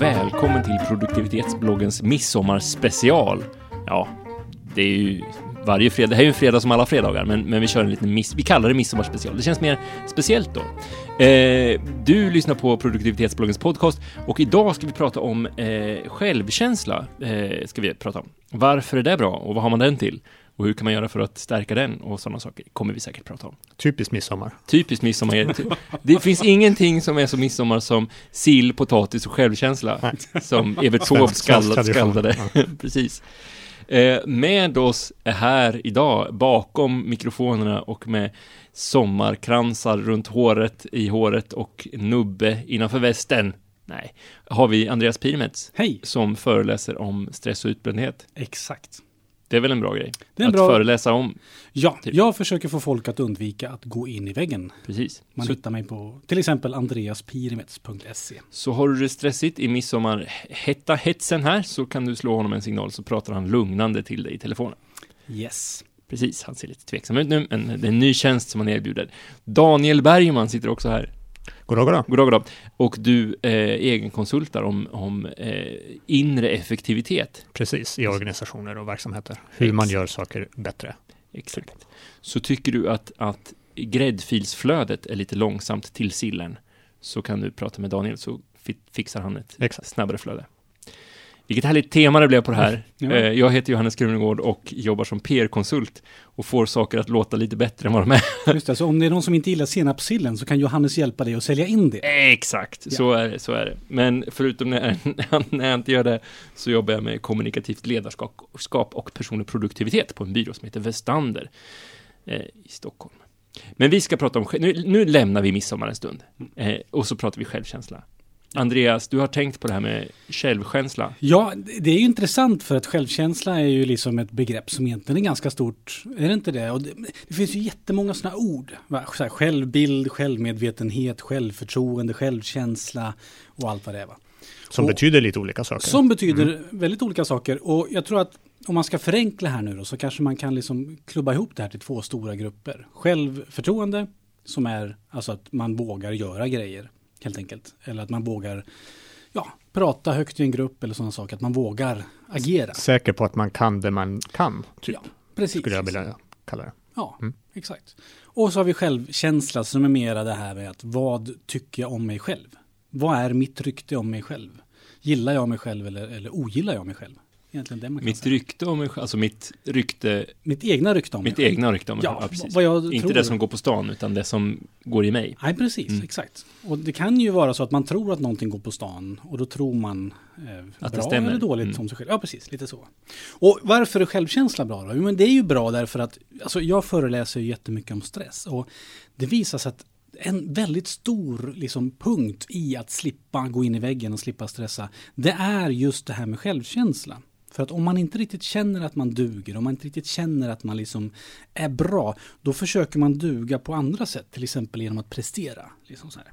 välkommen till produktivitetsbloggens midsommarspecial. Ja, det är ju varje fredag. Det här är ju en fredag som alla fredagar, men, men vi kör en liten miss, vi kallar det midsommarspecial. Det känns mer speciellt då. Eh, du lyssnar på produktivitetsbloggens podcast och idag ska vi prata om eh, självkänsla. Eh, ska vi prata om. Varför är det bra och vad har man den till? Och hur kan man göra för att stärka den och sådana saker kommer vi säkert prata om. Typiskt midsommar. Typiskt midsommar. det. Finns ingenting som är så midsommar som sill, potatis och självkänsla. Som Evert Taube skaldade. skaldade. Precis. Eh, med oss är här idag, bakom mikrofonerna och med sommarkransar runt håret, i håret och nubbe innanför västen. Nej, har vi Andreas Pirimets Hej! som föreläser om stress och utbrändhet. Exakt. Det är väl en bra grej? Det är en att bra- föreläsa om, Ja, Typ. jag försöker få folk att undvika att gå in i väggen. precis. Man Så hittar mig på till exempel andreaspirimets.se. Så har du det stressigt i midsommarhetta hetsen här så kan du slå honom en signal så pratar han lugnande till dig i telefonen. Yes. Precis, han ser lite tveksam ut nu, men det är en ny tjänst som han erbjuder. Daniel Bergman sitter också här. Goddag, goddag. Goddag, goddag. Och du eh, egenkonsultar om, om eh, inre effektivitet. Precis, i organisationer och verksamheter. Hur man gör saker bättre. Exakt. Så tycker du att, att gräddfilsflödet är lite långsamt till sillen så kan du prata med Daniel så fi- fixar han ett Exakt. snabbare flöde. Vilket härligt tema det blev på det här. Ja. Eh, Jag heter Johannes Krunegård och jobbar som PR-konsult och får saker att låta lite bättre än vad de är. Just det, så om det är någon som inte gillar senapssillen så kan Johannes hjälpa dig att sälja in det. Exakt, Ja. så, är det, så är det. Men förutom när när jag inte gör det så jobbar jag med kommunikativt ledarskap skap och personlig produktivitet på en byrå som heter Vestander eh, i Stockholm. Men vi ska prata om, nu, nu lämnar vi midsommar en stund eh, och så pratar vi självkänsla. Andreas, du har tänkt på det här med självkänsla. Ja, det är ju intressant för att självkänsla är ju liksom ett begrepp som egentligen är ganska stort. Är det inte det? Och det, det finns ju jättemånga sådana ord. Va? Så här, självbild, självmedvetenhet, självförtroende, självkänsla och allt vad det är. Va? Som Och- betyder lite olika saker. Som betyder väldigt olika saker. Och jag tror att om man ska förenkla här nu då så kanske man kan liksom klubba ihop det här till två stora grupper. Självförtroende som är alltså att man vågar göra grejer helt enkelt. Eller att man vågar ja, prata högt i en grupp eller sådana saker. Att man vågar agera. Säker på att man kan det man kan, typ. Ja, precis. Skulle jag vilja kalla det. Ja, Mm. exakt. Och så har vi självkänsla som är mera det här med att vad tycker jag om mig själv? Vad är mitt rykte om mig själv? Gillar jag mig själv eller, eller ogillar jag mig själv? Egentligen det man kan Mitt säga. rykte om mig själv, alltså mitt rykte, Mitt egna rykte om mitt mig egna rykte om mig Ja. Ja, precis. vad jag Inte tror. det som går på stan, utan det som går i mig. Nej, precis, Mm. exakt. Och det kan ju vara så att man tror att någonting går på stan och då tror man eh, Att det bra stämmer. eller dåligt Mm. om sig själv. Ja, precis, lite så. Och varför är självkänsla bra då? Jo, men det är ju bra därför att alltså, jag föreläser ju jättemycket om stress och det visar sig att en väldigt stor liksom, punkt i att slippa gå in i väggen och slippa stressa, det är just det här med självkänsla. För att om man inte riktigt känner att man duger, om man inte riktigt känner att man liksom är bra, då försöker man duga på andra sätt, till exempel genom att prestera. Liksom så här.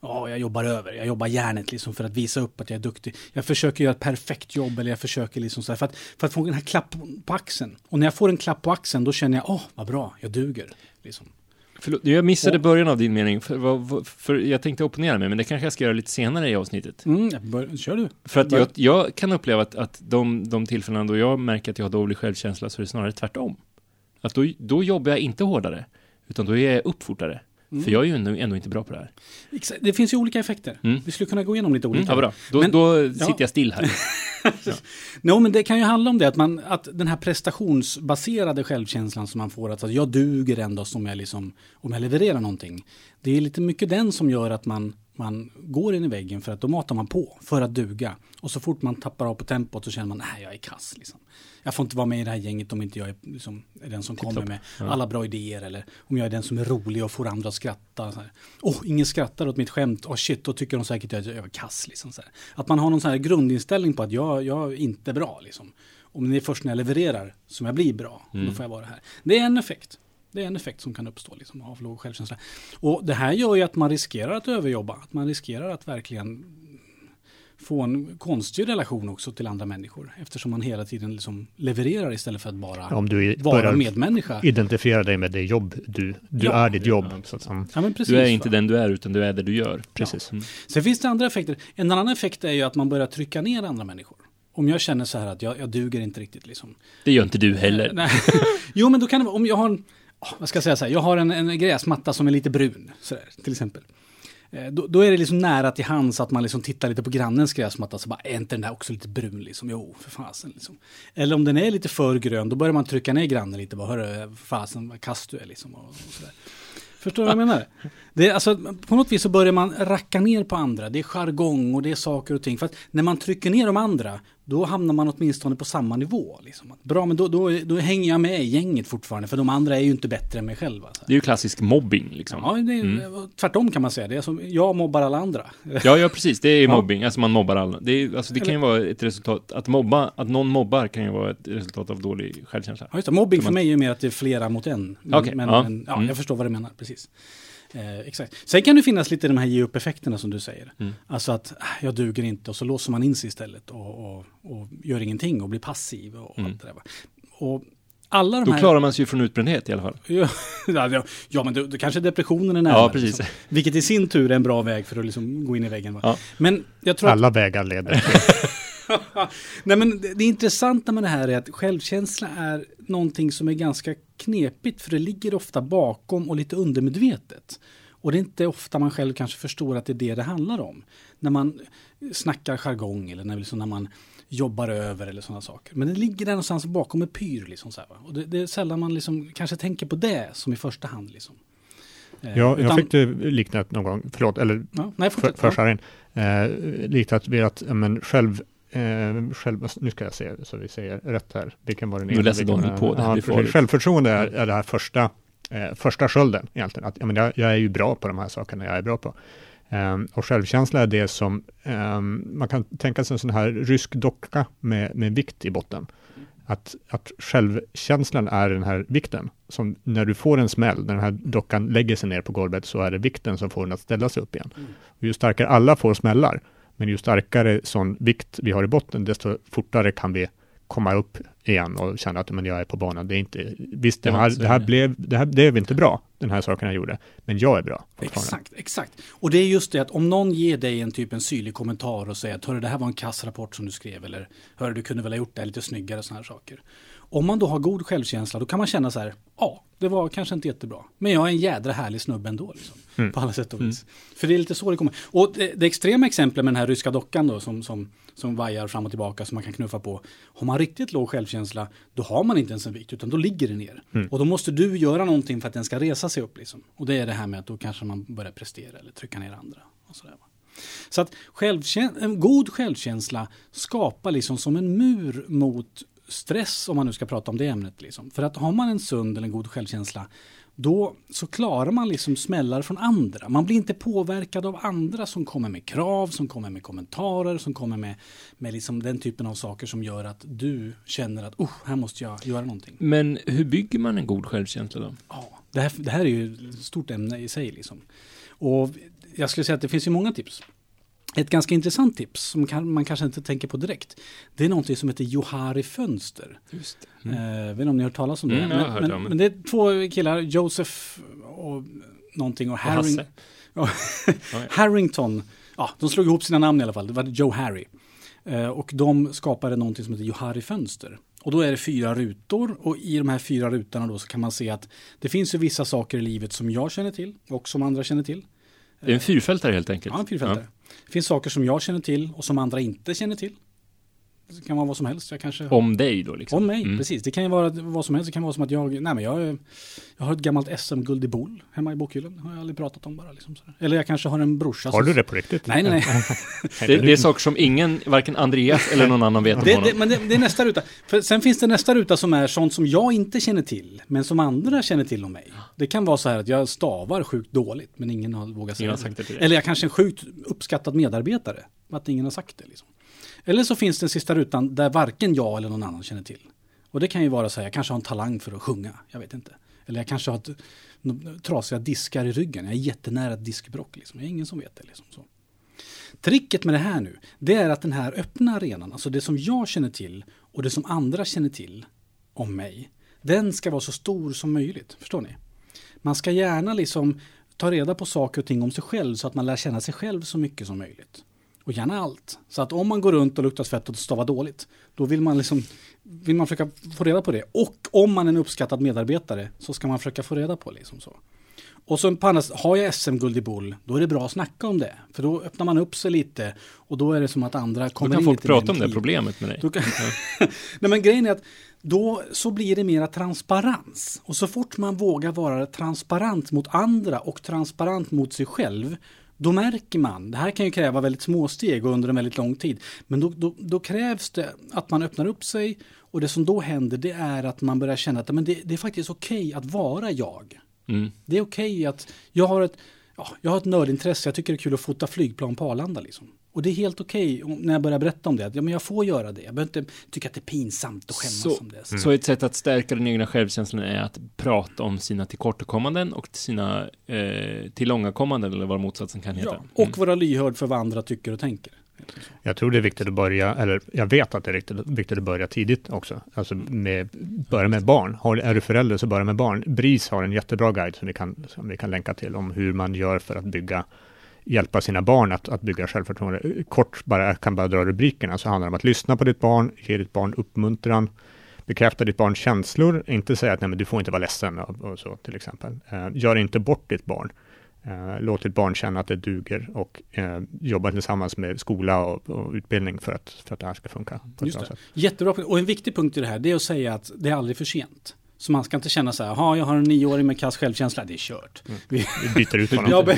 Ja, jag jobbar över, jag jobbar järnet liksom för att visa upp att jag är duktig. Jag försöker göra ett perfekt jobb eller jag försöker liksom så här för att, för att få den här klapp på axeln. Och när jag får en klapp på axeln då känner jag, åh, vad bra, jag duger. Liksom. Förlåt, jag missade början av din mening, för, för jag tänkte opponera mig, men det kanske jag ska göra lite senare i avsnittet. Mm, bör, kör du. För att jag, jag kan uppleva att, att de, de tillfällen då jag märker att jag har dålig självkänsla så är det snarare tvärtom. Att då, då jobbar jag inte hårdare, utan då är jag upp fortare. Mm. För jag är ju ändå, ändå inte bra på det här. Det finns ju olika effekter. Mm. Vi skulle kunna gå igenom lite Mm, olika. ja, bra. Då, Men- då ja. sitter jag still här. No, men det kan ju handla om det, att, man, att den här prestationsbaserade självkänslan som man får, att jag duger ändå som jag liksom, om jag levererar någonting. Det är lite mycket den som gör att man, man går in i väggen för att då matar man på för att duga. Och så fort man tappar av på tempot så känner man, nej jag är kass liksom. Jag får inte vara med i det här gänget om inte jag är, liksom, den som kommer Tipptopp. med Ja. alla bra idéer eller om jag är den som är rolig och får andra att skratta. Åh, ingen skrattar åt mitt skämt. Åh shit, då tycker de säkert att jag är kass. Liksom, så här. Att man har någon sån här grundinställning på att jag, jag är inte bra. Liksom. Om det är först när jag levererar som jag blir bra, Mm. då får jag vara här. Det är en effekt. Det är en effekt som kan uppstå liksom, av låg självkänsla. Och det här gör ju att man riskerar att överjobba. Att man riskerar att verkligen få en konstig relation också till andra människor. Eftersom man hela tiden liksom levererar istället för att bara Om du vara medmänniska. identifiera dig med det jobb du, du Ja. är ditt jobb. Ja, Så att, som, Ja, men precis, Du är va? inte den du är, utan du är det du gör. precis. Mm. Sen finns det andra effekter. En annan effekt är ju att man börjar trycka ner andra människor. Om jag känner så här att jag, jag duger inte riktigt liksom. Det gör inte du heller. Nej. jo, men då kan det vara, om jag har en, åh, vad ska jag säga så här, jag har en, en gräsmatta som är lite brun, sådär, till exempel. Eh, då, då är det liksom nära till hands att man liksom tittar lite på grannens gräsmatta så bara, är inte den där också lite brun liksom? Jo, för fasen liksom. Eller om den är lite för grön, då börjar man trycka ner grannen lite, bara, hörru, fasen vad kass du är liksom. Och, och. Förstår du vad jag menar? Det är, alltså, på något vis så börjar man racka ner på andra. Det är jargong och det är saker och ting. För att när man trycker ner de andra, då hamnar man åtminstone på samma nivå. Liksom. Bra, men då, då, då hänger jag med i gänget fortfarande, för de andra är ju inte bättre än mig själva. Så. Det är ju klassisk mobbing liksom. Ja, det är, tvärtom kan man säga. Det är som, jag mobbar alla andra. Ja, ja precis. Det är Ja. mobbing. Alltså man mobbar alla. Det, är, alltså, det kan ju vara ett resultat. Att mobba, att någon mobbar kan ju vara ett resultat av dålig självkänsla. Ja, just det. Mobbing Så för man- mig är ju mer att det är flera mot en. Men, Okej, men, ja. men ja, Mm. jag förstår vad du menar, precis. Eh, exakt. Sen kan det finnas lite de här ge upp-effekterna som du säger. Mm. Alltså att äh, jag duger inte och så låser man in sig istället och, och, och gör ingenting och blir passiv och, Mm. allt det där. Och alla de Då här... klarar man sig ju från utbrändhet i alla fall. Ja, ja, ja, men då, kanske depressionen är nära. Ja, precis. Liksom. Vilket i sin tur är en bra väg för att liksom gå in i väggen. Ja. Men jag tror att Alla vägar leder Nej, men det, intressanta med det här är att självkänsla är någonting som är ganska knepigt för det ligger ofta bakom och lite undermedvetet. Och det är inte ofta man själv kanske förstår att det är det det handlar om. När man snackar jargong eller när, liksom när man jobbar över eller sådana saker. Men det ligger där någonstans bakom ett pyr. Liksom så här? Och det, det är sällan man liksom kanske tänker på det som i första hand. Liksom. Eh, Ja, jag utan- fick det liknat någon gång, förlåt, eller Ja, nej, för, för in, eh, liknat vid att ja, men själv, eh, själv, nu ska jag se så vi säger rätt här, vilken var det Nu läser Daniel på, det här ja, precis. Självförtroende är, är det här första, eh, första skölden egentligen, att ja, men jag, jag är ju bra på de här sakerna jag är bra på. Ehm, och självkänsla är det som, ehm, man kan tänka sig en sån här rysk docka med, med vikt i botten. Att, att självkänslan är den här vikten. Som när du får en smäll, när den här dockan lägger sig ner på golvet, så är det vikten som får den att ställa sig upp igen. Och ju starkare alla får smällar, men ju starkare sån vikt vi har i botten, desto fortare kan vi komma upp igen och känna att men jag är på banan. Det är inte, visst, det här, det här blev, det här blev inte bra, den här saken jag gjorde, men jag är bra. Exakt, exakt. Och det är just det att om någon ger dig en typ en syrlig kommentar och säger att hörru det här var en kass rapport som du skrev eller hörru du kunde väl ha gjort det lite snyggare och sådana här saker. Om man då har god självkänsla då kan man känna så här, ja det var kanske inte jättebra, men jag är en jädra härlig snubbe ändå liksom, på alla sätt och vis. För det är lite så det kommer. Och det, det extrema exemplet med den här ryska dockan då som, som, som vajar fram och tillbaka som man kan knuffa på. Har man riktigt låg självkänsla då har man inte ens en vikt utan då ligger det ner. Och då måste du göra någonting för att den ska resa sig upp. Liksom. Och det är det här med att då kanske man börjar prestera eller trycka ner andra. Och sådär, va? Så att självkäns- en god självkänsla skapar liksom som en mur mot stress om man nu ska prata om det ämnet. Liksom. För att har man en sund eller en god självkänsla då så klarar man liksom smällar från andra. Man blir inte påverkad av andra som kommer med krav, som kommer med kommentarer, som kommer med, med liksom den typen av saker som gör att du känner att oh, här måste jag göra någonting. Men hur bygger man en god självkänsla då? Ja, det här, det här är ju ett stort ämne i sig. Liksom. Och jag skulle säga att det finns ju många tips. Ett ganska intressant tips som kan, man kanske inte tänker på direkt. Det är någonting som heter Johari Fönster. Just det. Mm. Eh, vet inte om ni har hört talas om det? Mm, jag har hört men, om det. men det är två killar, Joseph och någonting och, Och Harring. Ja, ja. Harrington. Ja, de slog ihop sina namn i alla fall. Det var Joe Harry. Eh, och de skapade någonting som heter Johari Fönster. Och då är det fyra rutor och i de här fyra rutorna då så kan man se att det finns ju vissa saker i livet som jag känner till och som andra känner till. Det är en fyrfältare helt enkelt. Ja, en fyrfältare. Det finns saker som jag känner till och som andra inte känner till. Det kan vara vad som helst. Jag kanske... Om dig då liksom. Om mig, Mm. precis. Det kan ju vara vad som helst. Det kan vara som att jag, nej men jag, jag har ett gammalt SM-guld i boll hemma i bokhyllan. Har jag aldrig pratat om bara. Liksom sådär. Eller jag kanske har en brorsa. Har du det på riktigt? Nej, nej, nej. Det, det är saker som ingen, varken Andreas eller någon annan vet om Det, honom. det, men det, det är nästa ruta. För sen finns det nästa ruta som är sånt som jag inte känner till, men som andra känner till om mig. Det kan vara så här att jag stavar sjukt dåligt, men ingen har vågat säga Ingen har sagt det till dig. Eller jag kanske är en sjukt uppskattad medarbetare, att ingen har sagt det. Liksom. Eller så finns den sista rutan där varken jag eller någon annan känner till. Och det kan ju vara så här, jag kanske har en talang för att sjunga, jag vet inte. Eller jag kanske har ett, trasiga diskar i ryggen, jag är jättenära ett diskbrock. Liksom. Jag är ingen som vet det. Liksom, så. Tricket med det här nu, det är att den här öppna arenan, alltså det som jag känner till och det som andra känner till om mig, den ska vara så stor som möjligt. Förstår ni? Man ska gärna liksom ta reda på saker och ting om sig själv så att man lär känna sig själv så mycket som möjligt. Och gärna allt. Så att om man går runt och luktar svett och stavar dåligt, då vill man liksom vill man försöka få reda på det. Och om man är en uppskattad medarbetare så ska man försöka få reda på liksom så. Och så på andra har jag SM-guld i boll, då är det bra att snacka om det. För då öppnar man upp sig lite och då är det som att andra kommer in Då kan folk lite prata om det problemet med dig. Kan... Nej men grejen är att då så blir det mera transparens. Och så fort man vågar vara transparent mot andra och transparent mot sig själv då märker man, det här kan ju kräva väldigt små steg och under en väldigt lång tid, men då, då, då krävs det att man öppnar upp sig och det som då händer det är att man börjar känna att men det, det är faktiskt okej att vara jag. Mm. Det är okej att jag har ett, ja, jag har ett nördintresse, jag tycker det är kul att fota flygplan på Arlanda liksom. Och det är helt okej om- när jag börjar berätta om det, att ja, men jag får göra det. Jag behöver inte tycka att det är pinsamt att skämmas Så- om det. Så ett sätt att stärka den egna självkänslan är att prata om sina tillkortakommanden och sina eh, tillångakommanden eller vad motsatsen kan heta. Ja, Mm. och vara lyhörd för vad andra tycker och tänker. Jag tror det är viktigt att börja, eller jag vet att det är viktigt att börja tidigt också. Alltså med, börja med barn. Har, är du förälder så börja med barn. BRIS har en jättebra guide som vi, kan, som vi kan länka till om hur man gör för att bygga hjälpa sina barn att, att bygga självförtroende. Kort bara, jag kan bara dra rubrikerna, så handlar det om att lyssna på ditt barn, ge ditt barn uppmuntran, bekräfta ditt barns känslor, inte säga att nej, men du får inte vara ledsen och, och så till exempel. Eh, gör inte bort ditt barn. Eh, låt ditt barn känna att det duger och eh, jobba tillsammans med skola och, och utbildning för att, för att det här ska funka på Just det. sätt. Jättebra. Och en viktig punkt i det här det är att säga att det är aldrig för sent. Så man ska inte känna så här, "Jaha, jag har en nioåring med kass självkänsla, det är kört. Vi, Vi byter ut. Ja, men,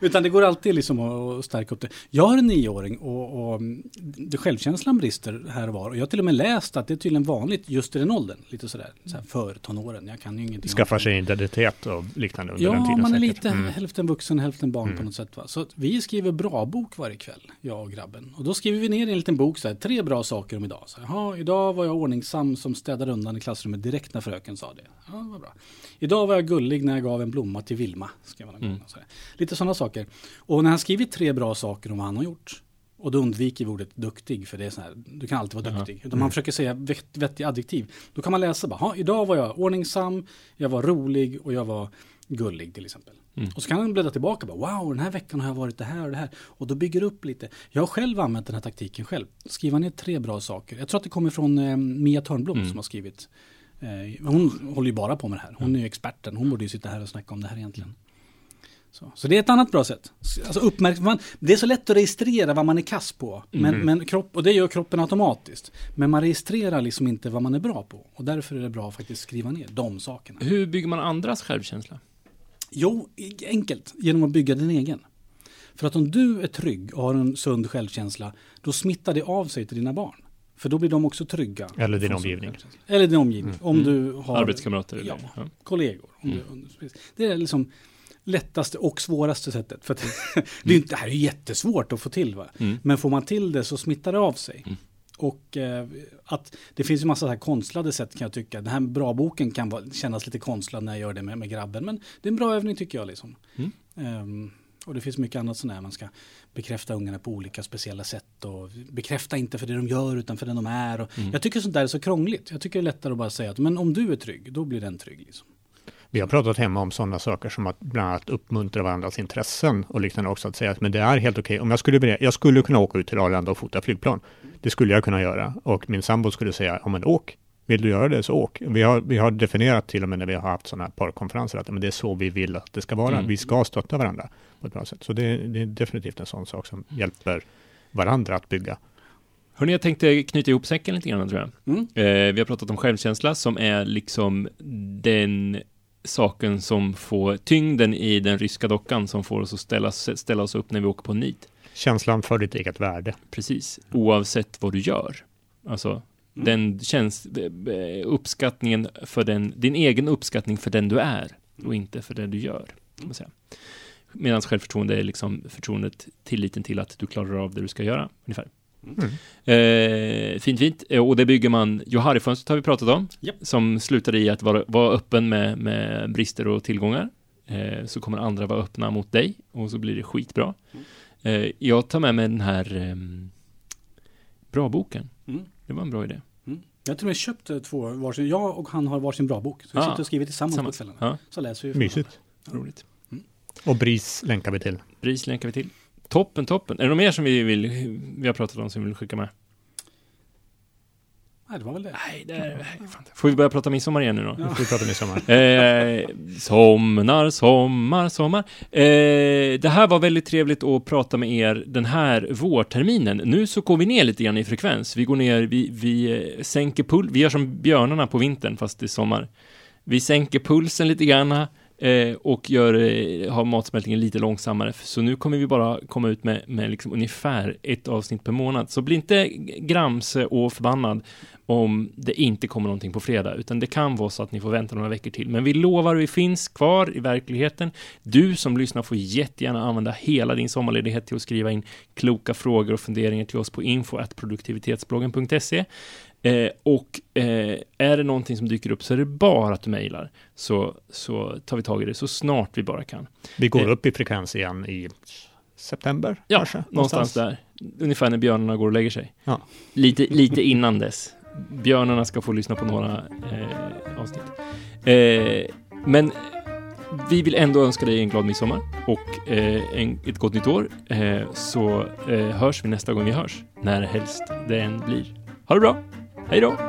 utan det går alltid liksom att stärka upp det. Jag har en nioåring och, och mm, det självkänslan brister här och var. Och jag har till och med läst att det är tydligen vanligt just i den åldern. Lite sådär, så här för tonåren. Jag kan ju ingenting om Skaffa det. sig identitet och liknande under Ja, den tiden. man är säkert. lite Mm. hälften vuxen, hälften barn på Mm. något sätt. Va? Så vi skriver bra bok varje kväll, jag och grabben. Och då skriver vi ner i en liten bok, så här, tre bra saker om idag. Så här, "Jaha, idag var jag ordningsam som städade undan i klassrummet direkt när fröken sa det. Ja, det var bra. Idag var jag gullig när jag gav en blomma till Vilma. Skrev han Mm. så. Lite sådana saker. Och när han skrivit tre bra saker om vad han har gjort. Och då undviker vi ordet duktig, för det är så här, du kan alltid vara duktig. Utan man försöker säga vett, vettiga adjektiv. Då kan man läsa bara, "Ha, idag var jag ordningsam, jag var rolig och jag var gullig till exempel. Mm. Och så kan han bläddra tillbaka bara, wow, den här veckan har jag varit det här och det här. Och då bygger det upp lite. Jag har själv använt den här taktiken själv. Skriva ner tre bra saker. Jag tror att det kommer från eh, Mia Törnblom Mm. som har skrivit. Eh, hon håller ju bara på med det här. Hon är ju experten. Hon borde ju sitta här och snacka om det här egentligen. Så, så det är ett annat bra sätt. Alltså uppmärk- man, det är så lätt att registrera vad man är kass på. Men, Mm. men kropp, och det gör kroppen automatiskt. Men man registrerar liksom inte vad man är bra på. Och därför är det bra att faktiskt skriva ner de sakerna. Hur bygger man andras självkänsla? Jo, enkelt. Genom att bygga din egen. För att om du är trygg och har en sund självkänsla, då smittar det av sig till dina barn. För då blir de också trygga. Eller din omgivning. Eller din omgivning. Om Mm. du har Arbetskamrater? Ja. Ja. kollegor. Om Mm. du, det är liksom lättaste och svåraste sättet. För att det, är inte, det här är jättesvårt att få till. Va? Mm. Men får man till det så smittar det av sig. Mm. Och eh, att det finns ju massa så här konstlade sätt kan jag tycka. Den här bra boken kan vara, kännas lite konstlad när jag gör det med, med grabben. Men det är en bra övning tycker jag. Liksom. Mm. Ehm, och det finns mycket annat sånt här. Man ska bekräfta ungarna på olika speciella sätt. Och bekräfta inte för det de gör utan för den de är. Och Mm. Jag tycker sånt där är så krångligt. Jag tycker det är lättare att bara säga att men om du är trygg, då blir den trygg. Liksom. Vi har pratat hemma om sådana saker som att bland annat uppmuntra varandras intressen och liknande också. Att säga att men det är helt okej. Om jag skulle, jag skulle kunna åka ut till Arlanda och fota flygplan. Det skulle jag kunna göra. Och min sambo skulle säga, ja men åk. Vill du göra det så åk. Vi har, vi har definierat till och med när vi har haft sådana här parkonferenser att men det är så vi vill att det ska vara. Mm. Vi ska stötta varandra på ett bra sätt. Så det, det är definitivt en sån sak som hjälper varandra att bygga. Hörni, jag tänkte knyta ihop säcken lite grann tror jag. Mm. Eh, vi har pratat om självkänsla som är liksom den saken som får tyngden i den ryska dockan som får oss att ställa, ställa oss upp när vi åker på nit. Känslan för ditt eget värde. Precis, oavsett vad du gör. Alltså, Mm. den känns, eh, uppskattningen för den, din egen uppskattning för den du är och inte för det du gör. säga. Medan självförtroende är liksom förtroendet, tilliten till att du klarar av det du ska göra, ungefär. Mm. Eh, fint, fint. Eh, Och det bygger man, Johari-fönstret har vi pratat om, Japp. som slutar i att vara, vara öppen med, med brister och tillgångar. Eh, så kommer andra vara öppna mot dig och så blir det skitbra. Eh, jag tar med mig den här ehm, bra-boken. Mm. Det var en bra idé. Mm. Jag har till och med köpt eh, två varsin. Jag och han har varsin bra bok. Så vi Ah, sitter och skriver tillsammans tillsammans. på kvällarna. Ja, Så läser vi. Mysigt. roligt. Och BRIS länkar vi till. BRIS länkar vi till. Toppen, toppen. Är det något mer som vi vill, vi har pratat om som vi vill skicka med? Nej, det var väl det. Nej, det är. Får vi börja prata midsommar igen nu då? Nu får vi prata midsommar. Eh, somnar, sommar, sommar. Eh, det här var väldigt trevligt att prata med er den här vårterminen. Nu så går vi ner lite grann i frekvens. Vi går ner, vi, vi eh, sänker puls, vi gör som björnarna på vintern fast det är sommar. Vi sänker pulsen lite grann eh, och gör, eh, har matsmältningen lite långsammare. Så nu kommer vi bara komma ut med, med liksom ungefär ett avsnitt per månad. Så bli inte gramse eh, och förbannad om det inte kommer någonting på fredag, utan det kan vara så att ni får vänta några veckor till. Men vi lovar, vi finns kvar i verkligheten. Du som lyssnar får jättegärna använda hela din sommarledighet till att skriva in kloka frågor och funderingar till oss på info.produktivitetsbloggen.se. Eh, och eh, är det någonting som dyker upp så är det bara att du mejlar, så, så tar vi tag i det så snart vi bara kan. Vi går Eh. upp i frekvens igen i september Ja, kanske? någonstans där. Ungefär när björnarna går och lägger sig. Ja. Lite, lite innan dess. Björnarna ska få lyssna på några eh, avsnitt. Eh, men vi vill ändå önska dig en glad midsommar och eh, en, ett gott nytt år. Eh, så eh, hörs vi nästa gång vi hörs, när helst det än blir. Ha det bra! Hej då!